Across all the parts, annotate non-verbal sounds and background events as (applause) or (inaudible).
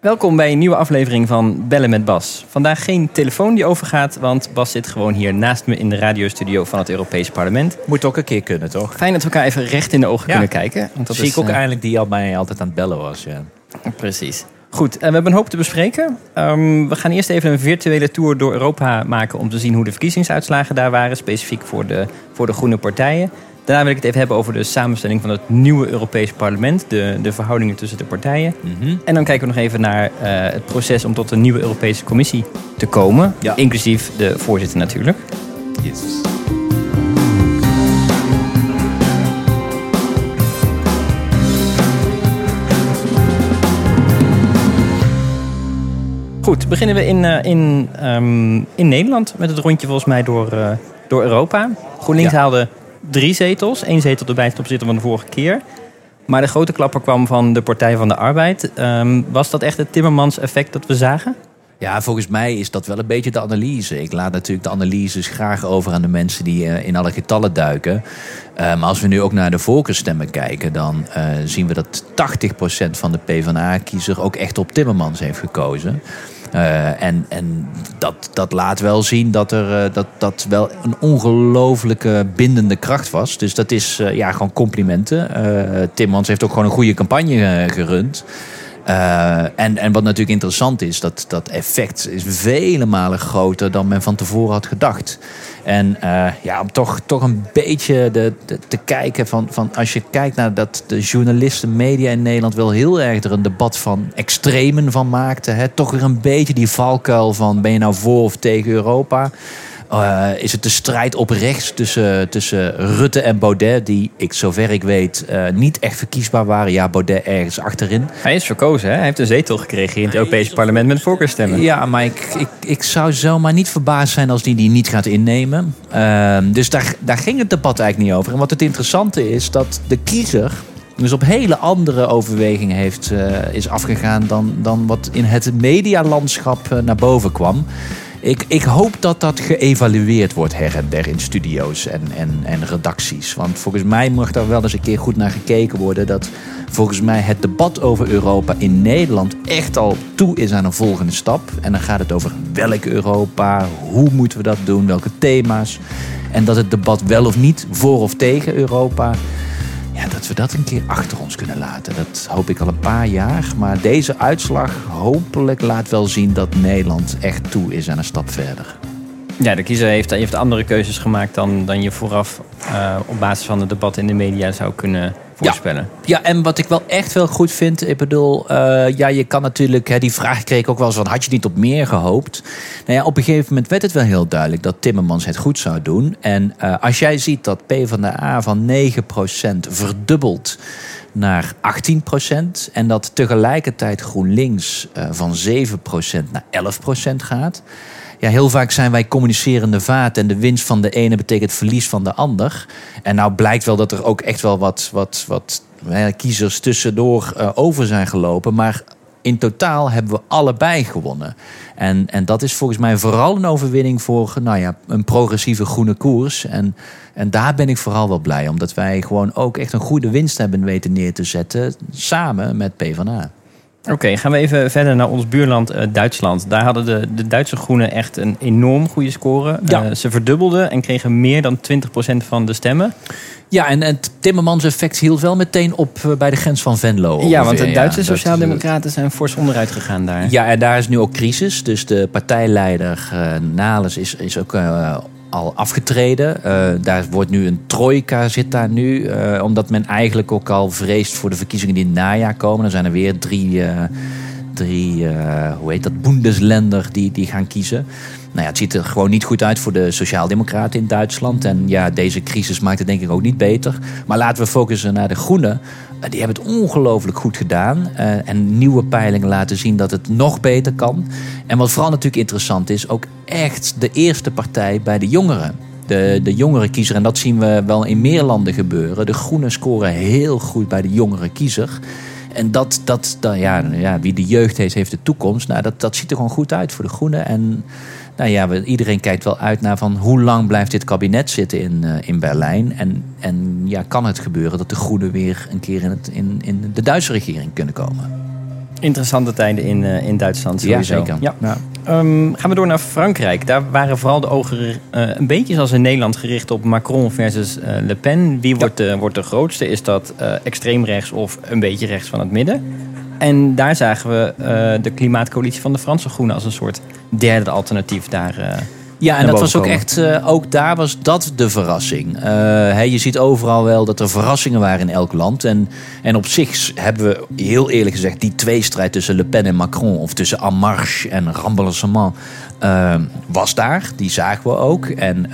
Welkom bij een nieuwe aflevering van Bellen met Bas. Vandaag geen telefoon die overgaat, want Bas zit gewoon hier naast me in de radiostudio van het Europees Parlement. Moet ook een keer kunnen, toch? Fijn dat we elkaar even recht in de ogen Ja. kunnen kijken. Want dat Zie is, ik ook eh, eindelijk die al mij altijd aan het bellen was. Ja. Precies. Goed, en we hebben een hoop te bespreken. Ehm, we gaan eerst even een virtuele tour door Europa maken om te zien hoe de verkiezingsuitslagen daar waren, specifiek voor de, voor de groene partijen. Daarna wil ik het even hebben over de samenstelling van het nieuwe Europees Parlement, de, de verhoudingen tussen de partijen. Mhm. En dan kijken we nog even naar eh, het proces om tot een nieuwe Europese Commissie te komen, Ja. inclusief de voorzitter natuurlijk. Yes. Goed, beginnen we in, eh, in, ehm, in Nederland met het rondje volgens mij door, eh, door Europa. GroenLinks Ja. haalde drie zetels, één zetel erbij ten opzichte van de vorige keer. Maar de grote klapper kwam van de Partij van de Arbeid. Ehm, was dat echt het Timmermans-effect dat we zagen? Ja, volgens mij is dat wel een beetje de analyse. Ik laat natuurlijk de analyses graag over aan de mensen die eh, in alle getallen duiken. Maar als we nu ook naar de voorkeurstemmen kijken, dan eh, zien we dat 80% van de PvdA-kiezer ook echt op Timmermans heeft gekozen. Eh, en en dat, dat laat wel zien dat er eh, dat, dat wel een ongelooflijke bindende kracht was. Dus dat is eh, ja, gewoon complimenten. Timmermans heeft ook gewoon een goede campagne gerund. Eh, en, en wat natuurlijk interessant is, dat dat effect is vele malen groter dan men van tevoren had gedacht. En eh, ja, om toch, toch een beetje de, te kijken van, van als je kijkt naar dat de journalisten, media in Nederland wel heel erg er een debat van extremen van maakten. Toch weer een beetje die valkuil van ben je nou voor of tegen Europa? Eh, is het de strijd op rechts tussen, tussen Rutte en Baudet, die ik zover ik weet eh, niet echt verkiesbaar waren. Ja, Baudet ergens achterin. Hij is verkozen, hè? Hij heeft een zetel gekregen in het Europese parlement met voorkeurstemmen. Ja, maar ik, ik, ik zou zomaar niet verbaasd zijn als die die niet gaat innemen. Ehm, dus daar, daar ging het debat eigenlijk niet over. En wat het interessante is, dat de kiezer dus op hele andere overwegingen heeft, eh, is afgegaan dan, dan wat in het medialandschap naar boven kwam. Ik, ik hoop dat dat geëvalueerd wordt her en der in studio's en, en, en redacties. Want volgens mij mag daar wel eens een keer goed naar gekeken worden. Dat volgens mij het debat over Europa in Nederland echt al toe is aan een volgende stap. En dan gaat het over welk Europa, hoe moeten we dat doen, welke thema's. En dat het debat wel of niet voor of tegen Europa. Ja, dat we dat een keer achter ons kunnen laten. Dat hoop ik al een paar jaar. Maar deze uitslag hopelijk laat wel zien dat Nederland echt toe is aan een stap verder. Ja, de kiezer heeft, heeft andere keuzes gemaakt dan, dan je vooraf eh, op basis van het debat in de media zou kunnen voorspellen. Ja, en wat ik wel echt wel goed vind, ik bedoel, eh, ja, je kan natuurlijk, hè, die vraag kreeg ik ook wel eens van, had je niet op meer gehoopt? Nou ja, op een gegeven moment werd het wel heel duidelijk dat Timmermans het goed zou doen. En eh, als jij ziet dat PvdA van 9% verdubbelt naar 18% en dat tegelijkertijd GroenLinks eh, van 7% naar 11% gaat. Ja, heel vaak zijn wij communicerende vaat en de winst van de ene betekent verlies van de ander. En nou blijkt wel dat er ook echt wel wat, wat, wat kiezers tussendoor eh, over zijn gelopen. Maar in totaal hebben we allebei gewonnen. En, en dat is volgens mij vooral een overwinning voor nou ja, een progressieve groene koers. En, en daar ben ik vooral wel blij, omdat wij gewoon ook echt een goede winst hebben weten neer te zetten. Samen met PvdA. Oké, gaan we even verder naar ons buurland eh, Duitsland. Daar hadden de, de Duitse groenen echt een enorm goede score. Ja. Eh, ze verdubbelden en kregen meer dan 20% van de stemmen. Ja, en het Timmermans effect hield wel meteen op eh, bij de grens van Venlo. ja, want de Duitse Sociaaldemocraten zijn fors onderuit gegaan daar. Ja, en daar is nu ook crisis. Dus de partijleider Nales is, is ook al afgetreden. Eh, daar wordt nu een trojka zit daar nu. eh, omdat men eigenlijk ook al vreest voor de verkiezingen die in het najaar komen. Dan zijn er weer drie, eh, drie hoe heet dat, Bundesländer die, die gaan kiezen. Nou ja, het ziet er gewoon niet goed uit voor de Sociaaldemocraten in Duitsland. En ja, deze crisis maakt het denk ik ook niet beter. Maar laten we focussen naar de Groenen. Eh, Die hebben het ongelooflijk goed gedaan. Eh, en nieuwe peilingen laten zien dat het nog beter kan. En wat vooral natuurlijk interessant is, ook echt de eerste partij bij de jongeren. De, de jongere kiezer, en dat zien we wel in meer landen gebeuren. De groenen scoren heel goed bij de jongere kiezer. En dat, dat, ja, ja, wie de jeugd heeft, heeft de toekomst. Nou, dat, dat ziet er gewoon goed uit voor de groenen. En nou ja, we, iedereen kijkt wel uit naar van hoe lang blijft dit kabinet zitten in, eh, in Berlijn. En, en ja, kan het gebeuren dat de groenen weer een keer in, het, in, in de Duitse regering kunnen komen? Interessante tijden in, in Duitsland sowieso. Ja, zeker. Ja. Um, gaan we door naar Frankrijk. Daar waren vooral de ogen uh, een beetje zoals in Nederland gericht op Macron versus uh, Le Pen. Wie wordt, de, wordt de grootste? Is dat extreem rechts of een beetje rechts van het midden? En daar zagen we de klimaatcoalitie van de Franse Groenen als een soort derde alternatief daar ja, en dat was ook echt, uh, ook daar was dat de verrassing. Uh, je ziet overal wel dat er verrassingen waren in elk land. En, en op zich hebben we heel eerlijk gezegd die tweestrijd tussen Le Pen en Macron, of tussen En Marche en uh, was daar. Die zagen we ook. En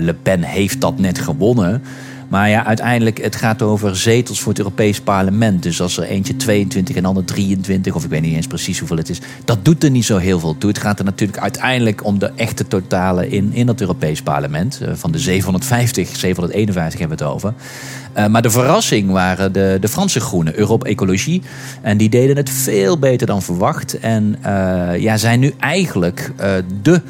Le Pen heeft dat net gewonnen. Maar ja, uiteindelijk, het gaat over zetels voor het Europees Parlement. Dus als er eentje 22 en ander 23, of ik weet niet eens precies hoeveel het is, dat doet er niet zo heel veel toe. Het gaat er natuurlijk uiteindelijk om de echte totalen in, in het Europees Parlement. Eh, van de 750, 751 hebben we het over. Uh, maar de verrassing waren de, de Franse Groenen, Europe Ecologie. En die deden het veel beter dan verwacht. En uh, ja, zijn nu eigenlijk uh, de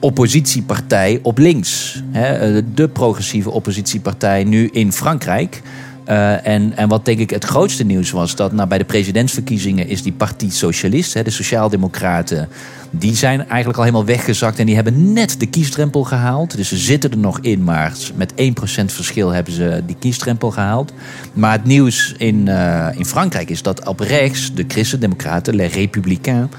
oppositiepartij op links. Hè, de progressieve oppositiepartij nu in Frankrijk. Uh, en, en wat denk ik het grootste nieuws was, dat nou, bij de presidentsverkiezingen is die Parti Socialist, de Sociaaldemocraten, die zijn eigenlijk al helemaal weggezakt en die hebben net de kiesdrempel gehaald. Dus ze zitten er nog in, maar met 1% verschil hebben ze die kiesdrempel gehaald. Maar het nieuws in, uh, in Frankrijk is dat op rechts de Christen-Democraten, Les Républicains,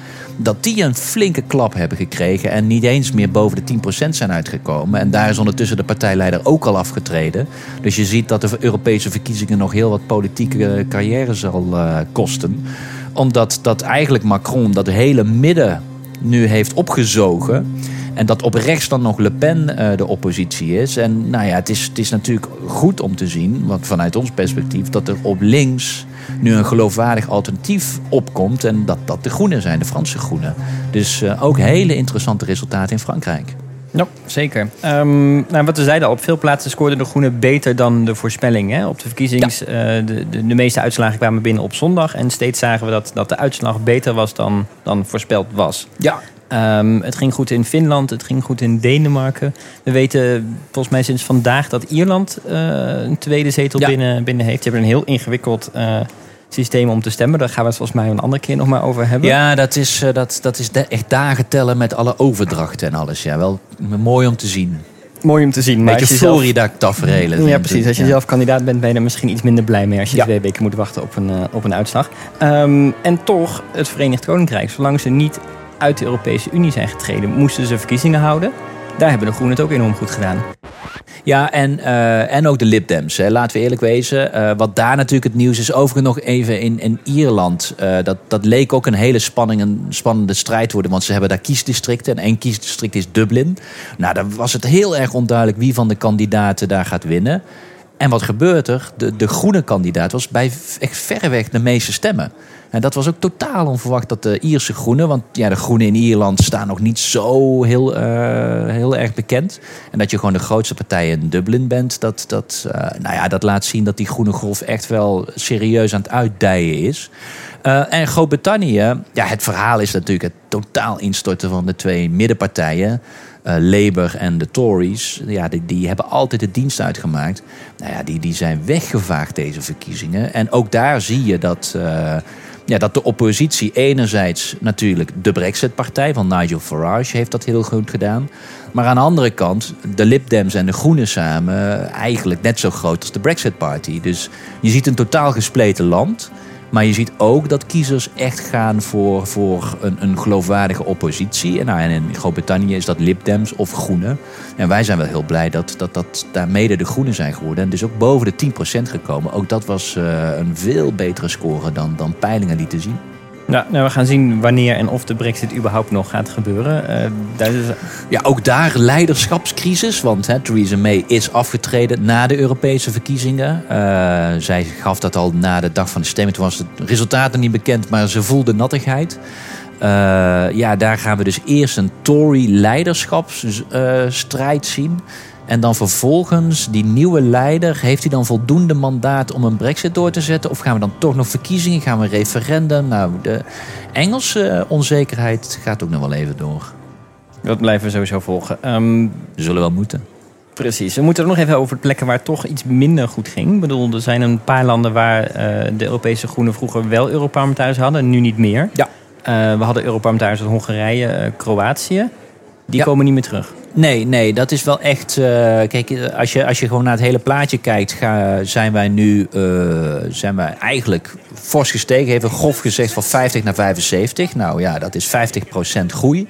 dat die een flinke klap hebben gekregen en niet eens meer boven de 10% zijn uitgekomen. En daar is ondertussen de partijleider ook al afgetreden. Dus je ziet dat de Europese verkiezingen nog heel wat politieke carrière zal uh, kosten. Omdat dat eigenlijk Macron dat hele midden nu heeft opgezogen. En dat op rechts dan nog Le Pen uh, de oppositie is. En nou ja, het is, het is natuurlijk goed om te zien, want vanuit ons perspectief, dat er op links nu een geloofwaardig alternatief opkomt. En dat dat de Groenen zijn, de Franse Groenen. Dus uh, ook hele interessante resultaten in Frankrijk. Ja, zeker. Um, nou, wat we zeiden al, op veel plaatsen scoorden de Groenen beter dan de voorspelling. Hè? Op de verkiezings, ja. uh, de, de, de, meeste uitslagen kwamen binnen op zondag. En steeds zagen we dat, dat de uitslag beter was dan, dan voorspeld was. Ja. Um, het ging goed in Finland, het ging goed in Denemarken. We weten volgens mij sinds vandaag dat Ierland uh, een tweede zetel ja. binnen, binnen heeft. Ze hebben een heel ingewikkeld uh, systeem om te stemmen. Daar gaan we het volgens mij een andere keer nog maar over hebben. Ja, dat is, uh, dat, dat is echt dagen tellen met alle overdrachten en alles. Ja, wel mooi om te zien. Mooi om te zien. Maar Beetje Florida-tafereelen. Ja, precies. Als je ja. zelf kandidaat bent, ben je er misschien iets minder blij mee... als je ja. twee weken moet wachten op een, op een uitslag. Um, en toch, het Verenigd Koninkrijk, zolang ze niet uit de Europese Unie zijn getreden, moesten ze verkiezingen houden. Daar hebben de Groenen het ook enorm goed gedaan. Ja, en, uh, en ook de Lib Dems. Laten we eerlijk wezen. Uh, wat daar natuurlijk het nieuws is. Overigens nog even in, in Ierland. Uh, dat, dat leek ook een hele spanning, een spannende strijd worden. Want ze hebben daar kiesdistricten. En één kiesdistrict is Dublin. Nou, dan was het heel erg onduidelijk wie van de kandidaten daar gaat winnen. En wat gebeurt er? De, de groene kandidaat was bij echt verreweg de meeste stemmen. En dat was ook totaal onverwacht dat de Ierse groenen, want ja, de groenen in Ierland staan nog niet zo heel, uh, heel erg bekend. En dat je gewoon de grootste partij in Dublin bent, dat, dat, uh, nou ja, dat laat zien dat die groene golf echt wel serieus aan het uitdijen is. En Groot-Brittannië, ja, het verhaal is natuurlijk het totaal instorten van de twee middenpartijen. Labour en de Tories, ja, die, die, hebben altijd de dienst uitgemaakt. Nou ja, die, die zijn weggevaagd deze verkiezingen. En ook daar zie je dat, ja, dat de oppositie enerzijds natuurlijk de Brexit-partij van Nigel Farage heeft dat heel goed gedaan. Maar aan de andere kant, de Lib Dems en de Groenen samen eigenlijk net zo groot als de Brexit-party. Dus je ziet een totaal gespleten land. Maar je ziet ook dat kiezers echt gaan voor, voor een, een geloofwaardige oppositie. En, nou, in Groot-Brittannië is dat Lib Dems of Groenen. En wij zijn wel heel blij dat, dat, dat daar mede de Groenen zijn geworden. En dus ook boven de 10% gekomen. Ook dat was uh, een veel betere score dan, dan peilingen lieten zien. Ja, nou, we gaan zien wanneer en of de brexit überhaupt nog gaat gebeuren. Uh, daar is... Ja, ook daar leiderschapscrisis. Want hè, Theresa May is afgetreden na de Europese verkiezingen. Uh, zij gaf dat al na de dag van de stemming. Toen was het resultaat niet bekend, maar ze voelde nattigheid. Uh, ja, daar gaan we dus eerst een Tory-leiderschapsstrijd zien. En dan vervolgens, die nieuwe leider, heeft hij dan voldoende mandaat om een brexit door te zetten? Of gaan we dan toch nog verkiezingen? Gaan we een referendum? Nou, de Engelse onzekerheid gaat ook nog wel even door. Dat blijven we sowieso volgen. Um, we zullen wel moeten. Precies. We moeten er nog even over plekken waar het toch iets minder goed ging. Ik bedoel, er zijn een paar landen waar uh, de Europese Groenen vroeger wel Europarlementariërs hadden, nu niet meer. Ja. Uh, we hadden Europarlementariërs uit Hongarije, uh, Kroatië. Die ja. komen niet meer terug. Nee, nee, dat is wel echt. Uh, kijk, als je, als je gewoon naar het hele plaatje kijkt, ga, zijn wij nu zijn wij eigenlijk fors gestegen. Even grof gezegd van 50 naar 75. Nou ja, dat is 50% groei.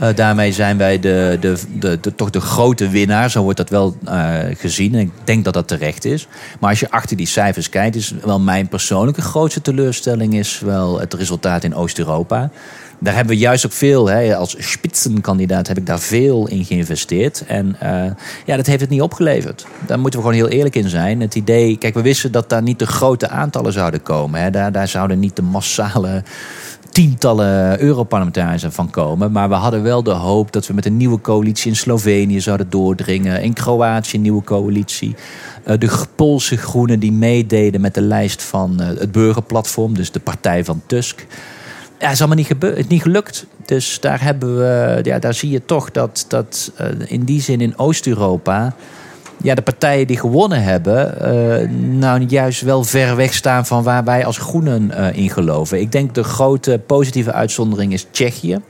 Uh, daarmee zijn wij de, de, de, de, toch de grote winnaar. Zo wordt dat wel uh, gezien. En ik denk dat dat terecht is. Maar als je achter die cijfers kijkt, is wel mijn persoonlijke grootste teleurstelling is wel het resultaat in Oost-Europa. Daar hebben we juist ook veel, hè, als spitsenkandidaat heb ik daar veel in geïnvesteerd. En uh, ja, dat heeft het niet opgeleverd. Daar moeten we gewoon heel eerlijk in zijn. Het idee, kijk, we wisten dat daar niet de grote aantallen zouden komen. Hè. Daar, daar zouden niet de massale tientallen Europarlementariërs van komen. Maar we hadden wel de hoop dat we met een nieuwe coalitie in Slovenië zouden doordringen. In Kroatië een nieuwe coalitie. Uh, de Poolse Groenen die meededen met de lijst van uh, het burgerplatform. Dus de partij van Tusk. Ja, is allemaal niet, gebeurd, niet gelukt. Dus daar, hebben we, ja, daar zie je toch dat, dat uh, in die zin in Oost-Europa ja, de partijen die gewonnen hebben, uh, nou juist wel ver weg staan van waar wij als groenen uh, in geloven. Ik denk de grote positieve uitzondering is Tsjechië.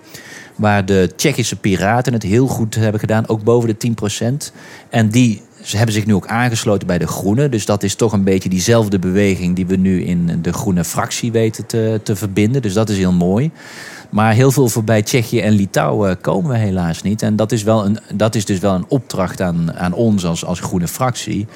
Waar de Tsjechische piraten het heel goed hebben gedaan, ook boven de 10%. En die ze hebben zich nu ook aangesloten bij de Groenen. Dus dat is toch een beetje diezelfde beweging die we nu in de Groene fractie weten te, te verbinden. Dus dat is heel mooi. Maar heel veel voorbij Tsjechië en Litouwen komen we helaas niet. En dat is, wel een, dat is dus wel een opdracht aan, aan ons als, als groene fractie.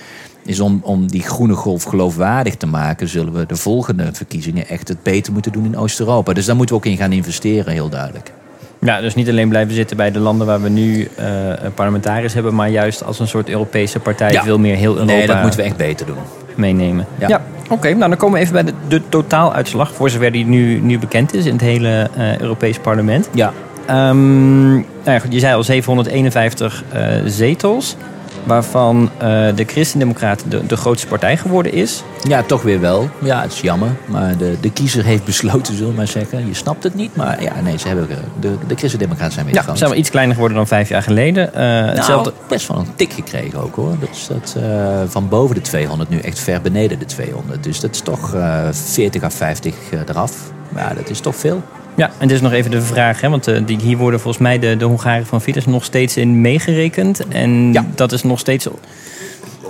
Is om, om die groene golf geloofwaardig te maken, zullen we de volgende verkiezingen echt het beter moeten doen in Oost-Europa. Dus daar moeten we ook in gaan investeren, heel duidelijk. Ja, dus niet alleen blijven zitten bij de landen waar we nu uh, parlementariërs hebben, maar juist als een soort Europese partij ja. veel meer heel Europa. Nee, dat moeten we echt beter doen. Meenemen. Ja, ja. oké. Okay, nou dan komen we even bij de, de totaaluitslag, voor zover die nu, nu bekend is in het hele uh, Europees parlement. Ja. Um, nou ja, goed, je zei al 751 uh, zetels. Waarvan uh, de Christendemocraten de, de grootste partij geworden is. Ja, toch weer wel. Ja, het is jammer. Maar de, de kiezer heeft besloten, zullen we maar zeggen. Je snapt het niet, maar ja, nee, ze hebben, de, de Christendemocraten zijn weer ja, Ze zijn wel iets kleiner geworden dan vijf jaar geleden. Uh, nou, hetzelfde... best wel een tik gekregen ook hoor. Dus dat uh, van boven de 200 nu echt ver beneden de 200. Dus dat is toch uh, 40 à 50 eraf. Ja, dat is toch veel. Ja, en dit is nog even de vraag, hè, want uh, die, hier worden volgens mij de, de Hongaren van Fidesz nog steeds in meegerekend. En ja. dat is nog steeds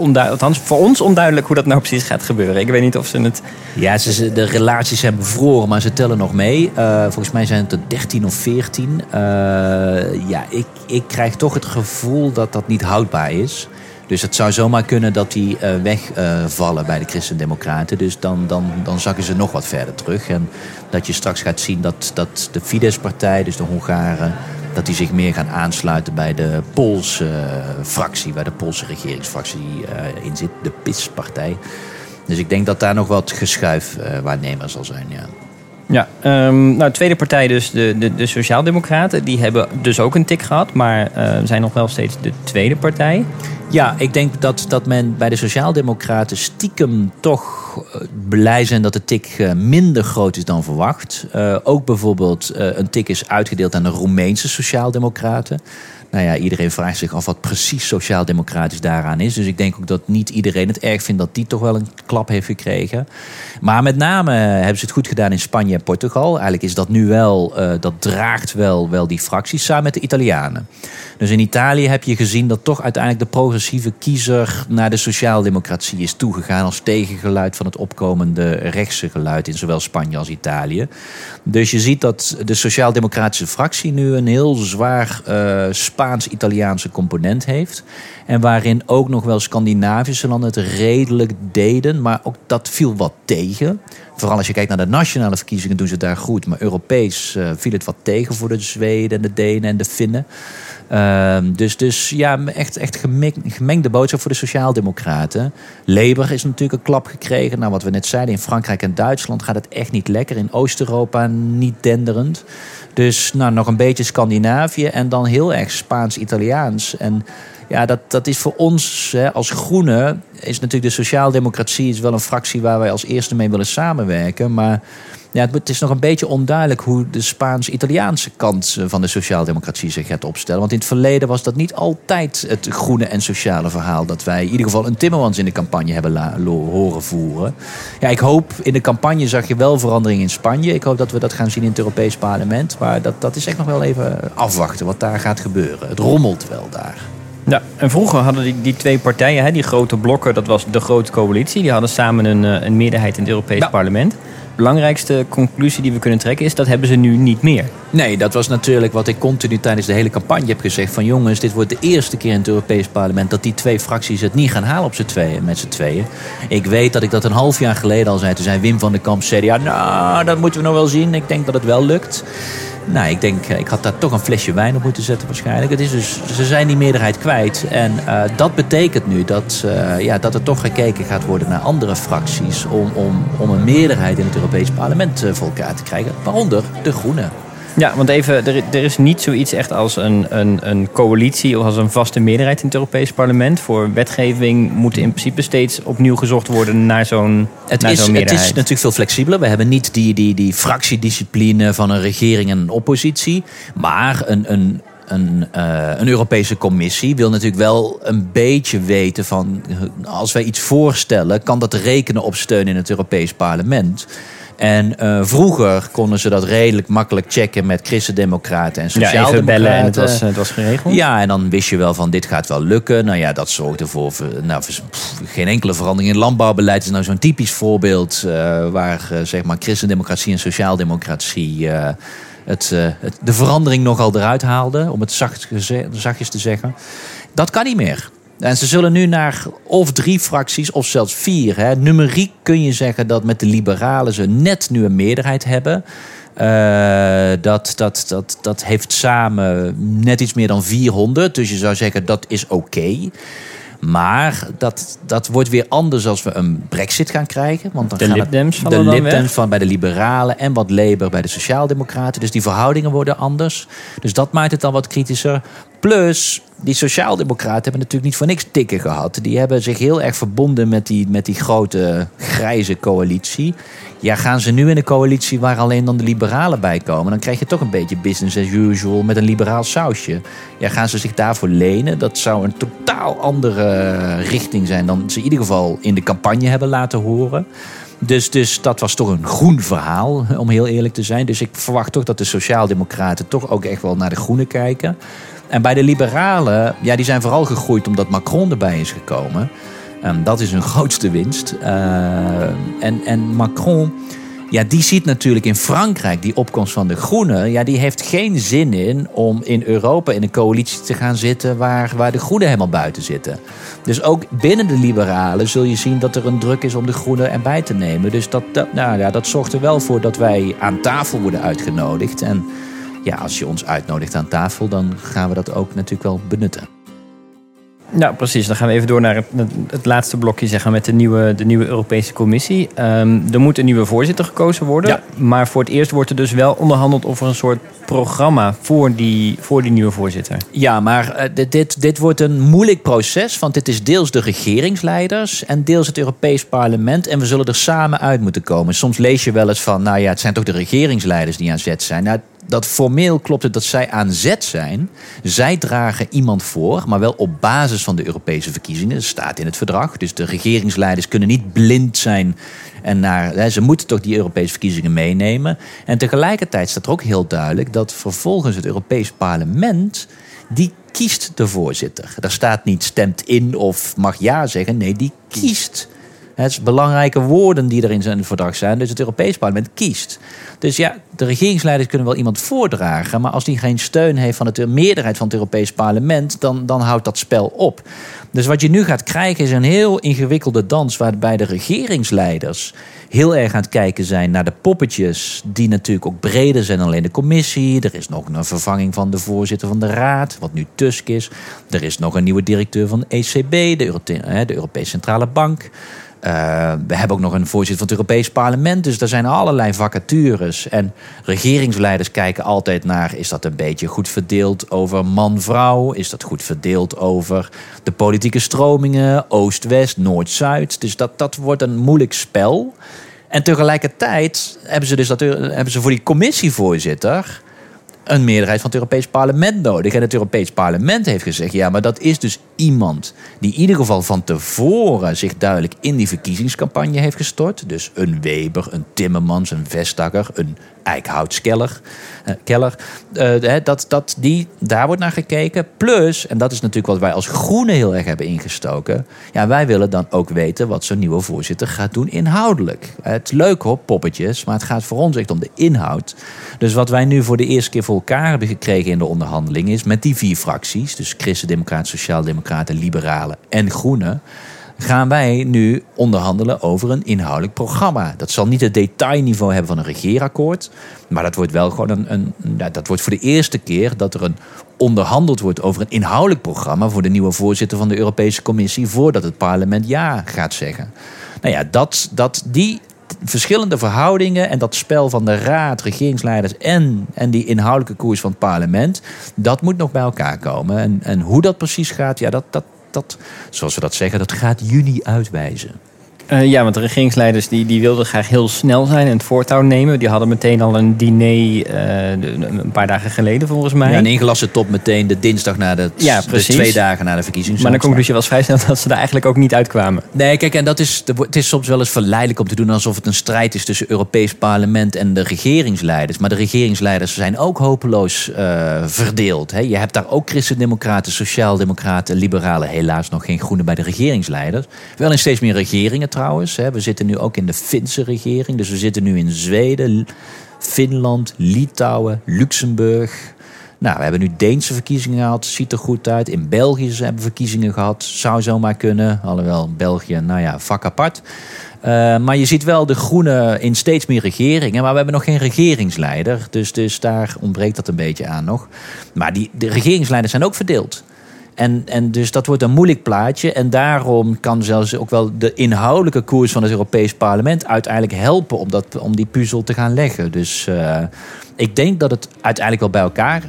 onduidelijk, althans voor ons onduidelijk hoe dat nou precies gaat gebeuren. Ik weet niet of ze het... Ja, ze, de relaties zijn bevroren, maar ze tellen nog mee. Uh, volgens mij zijn het er 13 of 14. Uh, ja, ik, ik krijg toch het gevoel dat dat niet houdbaar is. Dus het zou zomaar kunnen dat die uh, wegvallen bij de Christen-Democraten. Dus dan, dan, dan zakken ze nog wat verder terug. En dat je straks gaat zien dat, dat de Fidesz-partij, dus de Hongaren, dat die zich meer gaan aansluiten bij de Poolse uh, fractie, waar de Poolse regeringsfractie uh, in zit, de PIS-partij. Dus ik denk dat daar nog wat geschuif waarnemer zal zijn, ja. Ja, um, nou, tweede partij dus, de, de, de Sociaaldemocraten. Die hebben dus ook een tik gehad, maar uh, zijn nog wel steeds de tweede partij. Ja, ik denk dat, dat men bij de Sociaaldemocraten stiekem toch blij zijn dat de tik uh, minder groot is dan verwacht. Ook bijvoorbeeld een tik is uitgedeeld aan de Roemeense Sociaaldemocraten. Nou ja, iedereen vraagt zich af wat precies sociaal-democratisch daaraan is. Dus ik denk ook dat niet iedereen het erg vindt dat die toch wel een klap heeft gekregen. Maar met name hebben ze het goed gedaan in Spanje en Portugal. Eigenlijk is dat nu wel, uh, dat draagt wel, wel die fracties samen met de Italianen. Dus in Italië heb je gezien dat toch uiteindelijk de progressieve kiezer naar de sociaaldemocratie is toegegaan als tegengeluid van het opkomende rechtse geluid in zowel Spanje als Italië. Dus je ziet dat de sociaaldemocratische fractie nu een heel zwaar uh, Spaans-Italiaanse component heeft. En waarin ook nog wel Scandinavische landen het redelijk deden. Maar ook dat viel wat tegen. Vooral als je kijkt naar de nationale verkiezingen doen ze het daar goed. Maar Europees uh, viel het wat tegen voor de Zweden en de Denen en de Finnen. Uh, dus, dus ja, echt, echt gemengde boodschap voor de Sociaaldemocraten. Labour is natuurlijk een klap gekregen. Nou, wat we net zeiden, in Frankrijk en Duitsland gaat het echt niet lekker. In Oost-Europa niet denderend. Dus nou, nog een beetje Scandinavië en dan heel erg Spaans-Italiaans. En Ja, dat, dat is voor ons hè, als Groenen... is natuurlijk de sociaaldemocratie is wel een fractie... waar wij als eerste mee willen samenwerken. Maar ja, het is nog een beetje onduidelijk hoe de Spaans-Italiaanse kant eh, van de sociaaldemocratie zich gaat opstellen. Want in het verleden was dat niet altijd het groene en sociale verhaal dat wij in ieder geval een Timmermans in de campagne hebben horen voeren. Ja, ik hoop in de campagne zag je wel verandering in Spanje. Ik hoop dat we dat gaan zien in het Europees Parlement. Maar dat, dat is echt nog wel even afwachten wat daar gaat gebeuren. Het rommelt wel daar. Ja, en vroeger hadden die, die twee partijen, hè, die grote blokken, dat was de grote coalitie. Die hadden samen een, eh, een meerderheid in het Europees Parlement belangrijkste conclusie die we kunnen trekken is dat hebben ze nu niet meer. Nee, dat was natuurlijk wat ik continu tijdens de hele campagne heb gezegd. Van jongens, dit wordt de eerste keer in het Europees Parlement dat die twee fracties het niet gaan halen op z'n tweeën, met z'n tweeën. Ik weet dat ik dat een half jaar geleden al zei. Toen zei Wim van der Kamp, zei ja, nou, dat moeten we nog wel zien. Ik denk dat het wel lukt. Nou, ik denk, eh, ik had daar toch een flesje wijn op moeten zetten waarschijnlijk. Het is dus, ze zijn die meerderheid kwijt. En uh, dat betekent nu dat, uh, ja, dat er toch gekeken gaat worden naar andere fracties... om, om, om een meerderheid in het Europees Parlement voor elkaar te krijgen. Waaronder de Groenen. Ja, want even, er, er is niet zoiets echt als een, een, een coalitie of als een vaste meerderheid in het Europees Parlement. Voor wetgeving moet in principe steeds opnieuw gezocht worden naar zo'n het naar is, zo'n Het is natuurlijk veel flexibeler. We hebben niet die, die, die fractiediscipline van een regering en een oppositie. Maar een, een, een, uh, een, Europese commissie wil natuurlijk wel een beetje weten van als wij iets voorstellen, kan dat rekenen op steun in het Europees Parlement. En uh, vroeger konden ze dat redelijk makkelijk checken met christendemocraten en sociaaldemocraten. Ja, bellen en het was, het was geregeld. Ja, en dan wist je wel van dit gaat wel lukken. Nou ja, dat zorgde voor nou, geen enkele verandering in het landbouwbeleid. is nou zo'n typisch voorbeeld uh, waar uh, zeg maar christendemocratie en sociaaldemocratie... Het, het, de verandering nogal eruit haalde, om het zacht, zachtjes te zeggen. Dat kan niet meer. En ze zullen nu naar of drie fracties of zelfs vier. Hè. Numeriek kun je zeggen dat met de liberalen ze net nu een meerderheid hebben. Uh, dat, dat, dat, dat heeft samen net iets meer dan 400. Dus je zou zeggen dat is oké. Okay. Maar dat, dat wordt weer anders als we een brexit gaan krijgen. Want dan de gaan Lib de Lib van bij de liberalen en wat Labour bij de sociaaldemocraten. Dus die verhoudingen worden anders. Dus dat maakt het dan wat kritischer. Plus, die sociaaldemocraten hebben natuurlijk niet voor niks tikken gehad. Die hebben zich heel erg verbonden met die, met die grote grijze coalitie. Ja, gaan ze nu in een coalitie waar alleen dan de liberalen bij komen... dan krijg je toch een beetje business as usual met een liberaal sausje. Ja, gaan ze zich daarvoor lenen? Dat zou een totaal andere richting zijn... dan ze in ieder geval in de campagne hebben laten horen. Dus, dus dat was toch een groen verhaal, om heel eerlijk te zijn. Dus ik verwacht toch dat de sociaaldemocraten toch ook echt wel naar de groene kijken... En bij de liberalen, ja, die zijn vooral gegroeid omdat Macron erbij is gekomen. Um, dat is hun (laughs) grootste winst. Uh, en, en Macron, ja, die ziet natuurlijk in Frankrijk die opkomst van de Groenen. Ja, die heeft geen zin in om in Europa in een coalitie te gaan zitten waar, waar de Groenen helemaal buiten zitten. Dus ook binnen de liberalen zul je zien dat er een druk is om de Groenen erbij te nemen. Dus dat, dat, nou ja, dat zorgt er wel voor dat wij aan tafel worden uitgenodigd. En ja, als je ons uitnodigt aan tafel, dan gaan we dat ook natuurlijk wel benutten. Nou, precies. Dan gaan we even door naar het, het laatste blokje zeggen met de nieuwe, de nieuwe Europese Commissie. Um, er moet een nieuwe voorzitter gekozen worden. Ja. Maar voor het eerst wordt er dus wel onderhandeld over een soort programma voor die, voor die nieuwe voorzitter. Ja, maar uh, dit, dit wordt een moeilijk proces. Want dit is deels de regeringsleiders en deels het Europees Parlement. En we zullen er samen uit moeten komen. Soms lees je wel eens van, nou ja, het zijn toch de regeringsleiders die aan zet zijn. Nou, dat formeel klopt het dat zij aan zet zijn. Zij dragen iemand voor, maar wel op basis van de Europese verkiezingen. Dat staat in het verdrag. Dus de regeringsleiders kunnen niet blind zijn. En naar, ze moeten toch die Europese verkiezingen meenemen. En tegelijkertijd staat er ook heel duidelijk dat vervolgens het Europees Parlement. die kiest de voorzitter. Daar staat niet stemt in of mag ja zeggen. Nee, die kiest. Het is belangrijke woorden die er in zijn verdrag zijn. Dus het Europees Parlement kiest. Dus ja, de regeringsleiders kunnen wel iemand voordragen. Maar als die geen steun heeft van de meerderheid van het Europees Parlement. Dan, dan houdt dat spel op. Dus wat je nu gaat krijgen is een heel ingewikkelde dans. Waarbij de regeringsleiders heel erg aan het kijken zijn naar de poppetjes. Die natuurlijk ook breder zijn dan alleen de commissie. Er is nog een vervanging van de voorzitter van de raad. Wat nu Tusk is. Er is nog een nieuwe directeur van de ECB. De, Europese Centrale Bank. Uh, we hebben ook nog een voorzitter van het Europees Parlement. Dus er zijn allerlei vacatures. En regeringsleiders kijken altijd naar: is dat een beetje goed verdeeld over man-vrouw? Is dat goed verdeeld over de politieke stromingen, Oost-West, Noord-Zuid? Dus dat, dat wordt een moeilijk spel. En tegelijkertijd hebben ze dus dat, hebben ze voor die commissievoorzitter een meerderheid van het Europees Parlement nodig. En het Europees Parlement heeft gezegd: ja, maar dat is dus iemand die in ieder geval van tevoren zich duidelijk in die verkiezingscampagne heeft gestort. Dus een Weber, een Timmermans, een Vestager, een Eichhoutskeller. Uh, Keller, uh, dat, dat die, daar wordt naar gekeken. Plus, en dat is natuurlijk wat wij als Groenen heel erg hebben ingestoken. Ja, wij willen dan ook weten wat zo'n nieuwe voorzitter gaat doen inhoudelijk. Het is leuk hoor, poppetjes, maar het gaat voor ons echt om de inhoud. Dus wat wij nu voor de eerste keer voor elkaar hebben gekregen in de onderhandeling is met die vier fracties, dus Christen-Democraten, Sociaal-Democraten, Liberalen en Groenen gaan wij nu onderhandelen over een inhoudelijk programma. Dat zal niet het detailniveau hebben van een regeerakkoord. Maar dat wordt wel gewoon een. Dat wordt voor de eerste keer dat er een onderhandeld wordt over een inhoudelijk programma voor de nieuwe voorzitter van de Europese Commissie. voordat het parlement ja gaat zeggen. Nou ja, dat, dat die verschillende verhoudingen en dat spel van de raad, regeringsleiders en, en die inhoudelijke koers van het parlement, dat moet nog bij elkaar komen. En, en hoe dat precies gaat, ja, dat, dat, dat, zoals we dat zeggen, dat gaat juni uitwijzen. Uh, ja, want de regeringsleiders die, die wilden graag heel snel zijn en het voortouw nemen. Die hadden meteen al een diner uh, een paar dagen geleden volgens mij. Ja, een ingelassen top meteen de dinsdag na de, ja, de twee dagen na de verkiezingen. Maar de conclusie was vrij snel (laughs) dat ze er eigenlijk ook niet uitkwamen. Nee, kijk, en dat is, het is soms wel eens verleidelijk om te doen alsof het een strijd is tussen Europees parlement en de regeringsleiders. Maar de regeringsleiders zijn ook hopeloos uh, verdeeld. Hè. Je hebt daar ook christendemocraten, sociaaldemocraten, liberalen, helaas nog geen groene bij de regeringsleiders. Wel in steeds meer regeringen trouwens. We zitten nu ook in de Finse regering. Dus we zitten nu in Zweden, Finland, Litouwen, Luxemburg. Nou, we hebben nu Deense verkiezingen gehad. Ziet er goed uit. In België hebben we verkiezingen gehad. Zou zomaar kunnen. Alhoewel België, nou ja, vak apart. Uh, maar je ziet wel de groenen in steeds meer regeringen. Maar we hebben nog geen regeringsleider. Dus, dus daar ontbreekt dat een beetje aan nog. Maar die, de regeringsleiders zijn ook verdeeld. En, en dus dat wordt een moeilijk plaatje. En daarom kan zelfs ook wel de inhoudelijke koers van het Europees Parlement uiteindelijk helpen om, dat, om die puzzel te gaan leggen. Dus uh, ik denk dat het uiteindelijk wel bij elkaar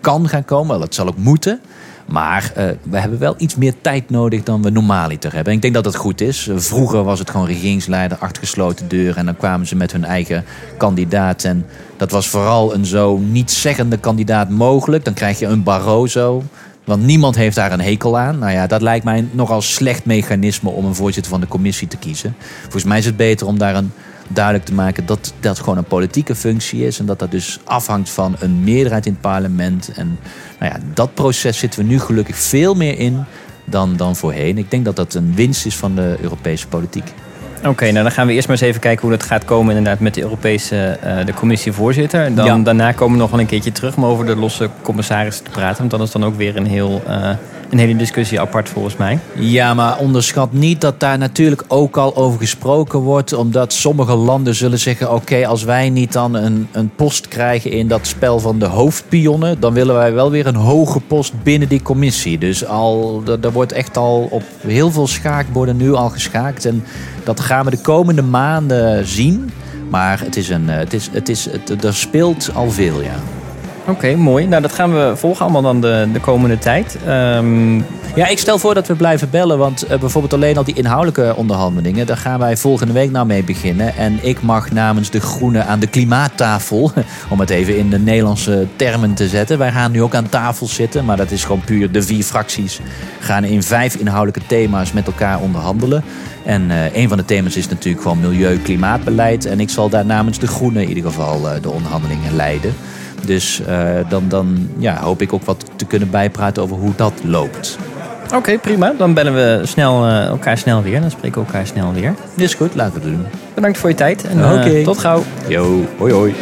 kan gaan komen. Dat zal ook moeten. Maar uh, we hebben wel iets meer tijd nodig dan we normaaliter hebben. En ik denk dat dat goed is. Vroeger was het gewoon regeringsleider, achter gesloten deur. En dan kwamen ze met hun eigen kandidaat. En dat was vooral een zo niet zeggende kandidaat mogelijk. Dan krijg je een Barroso. Want niemand heeft daar een hekel aan. Nou ja, dat lijkt mij nogal slecht mechanisme om een voorzitter van de commissie te kiezen. Volgens mij is het beter om daar een duidelijk te maken dat dat gewoon een politieke functie is. En dat dat dus afhangt van een meerderheid in het parlement. En nou ja, dat proces zitten we nu gelukkig veel meer in dan, dan voorheen. Ik denk dat dat een winst is van de Europese politiek. Oké, nou dan gaan we eerst maar eens even kijken hoe dat gaat komen inderdaad met de Europese uh, de commissievoorzitter. Dan, Daarna komen we nog wel een keertje terug om over de losse commissarissen te praten. Want dat is dan ook weer een heel uh, een hele discussie apart volgens mij. Ja, maar onderschat niet dat daar natuurlijk ook al over gesproken wordt. Omdat sommige landen zullen zeggen: oké, als wij niet dan een, een post krijgen in dat spel van de hoofdpionnen, dan willen wij wel weer een hoge post binnen die commissie. Dus al, er wordt echt al op heel veel schaakborden nu al geschaakt. En dat gaan we de komende maanden zien. Maar het is een, het is, het is, het, er speelt al veel, ja. Oké, mooi. Nou, dat gaan we volgen allemaal dan de, de komende tijd. Um... Ja, ik stel voor dat we blijven bellen. Want uh, bijvoorbeeld alleen al die inhoudelijke onderhandelingen... daar gaan wij volgende week nou mee beginnen. En ik mag namens de Groenen aan de klimaattafel... (laughs) om het even in de Nederlandse termen te zetten. Wij gaan nu ook aan tafel zitten. Maar dat is gewoon puur de vier fracties... gaan in vijf inhoudelijke thema's met elkaar onderhandelen. En uh, een van de thema's is natuurlijk gewoon milieu-klimaatbeleid. En ik zal daar namens de Groenen in ieder geval uh, de onderhandelingen leiden. Dus uh, dan, dan ja, hoop ik ook wat te kunnen bijpraten over hoe dat loopt. Oké, okay, prima. Dan bellen we snel, uh, elkaar snel weer. Dan spreken we elkaar snel weer. Is goed, laten we het doen. Bedankt voor je tijd en uh, okay. tot gauw. Yo, hoi hoi.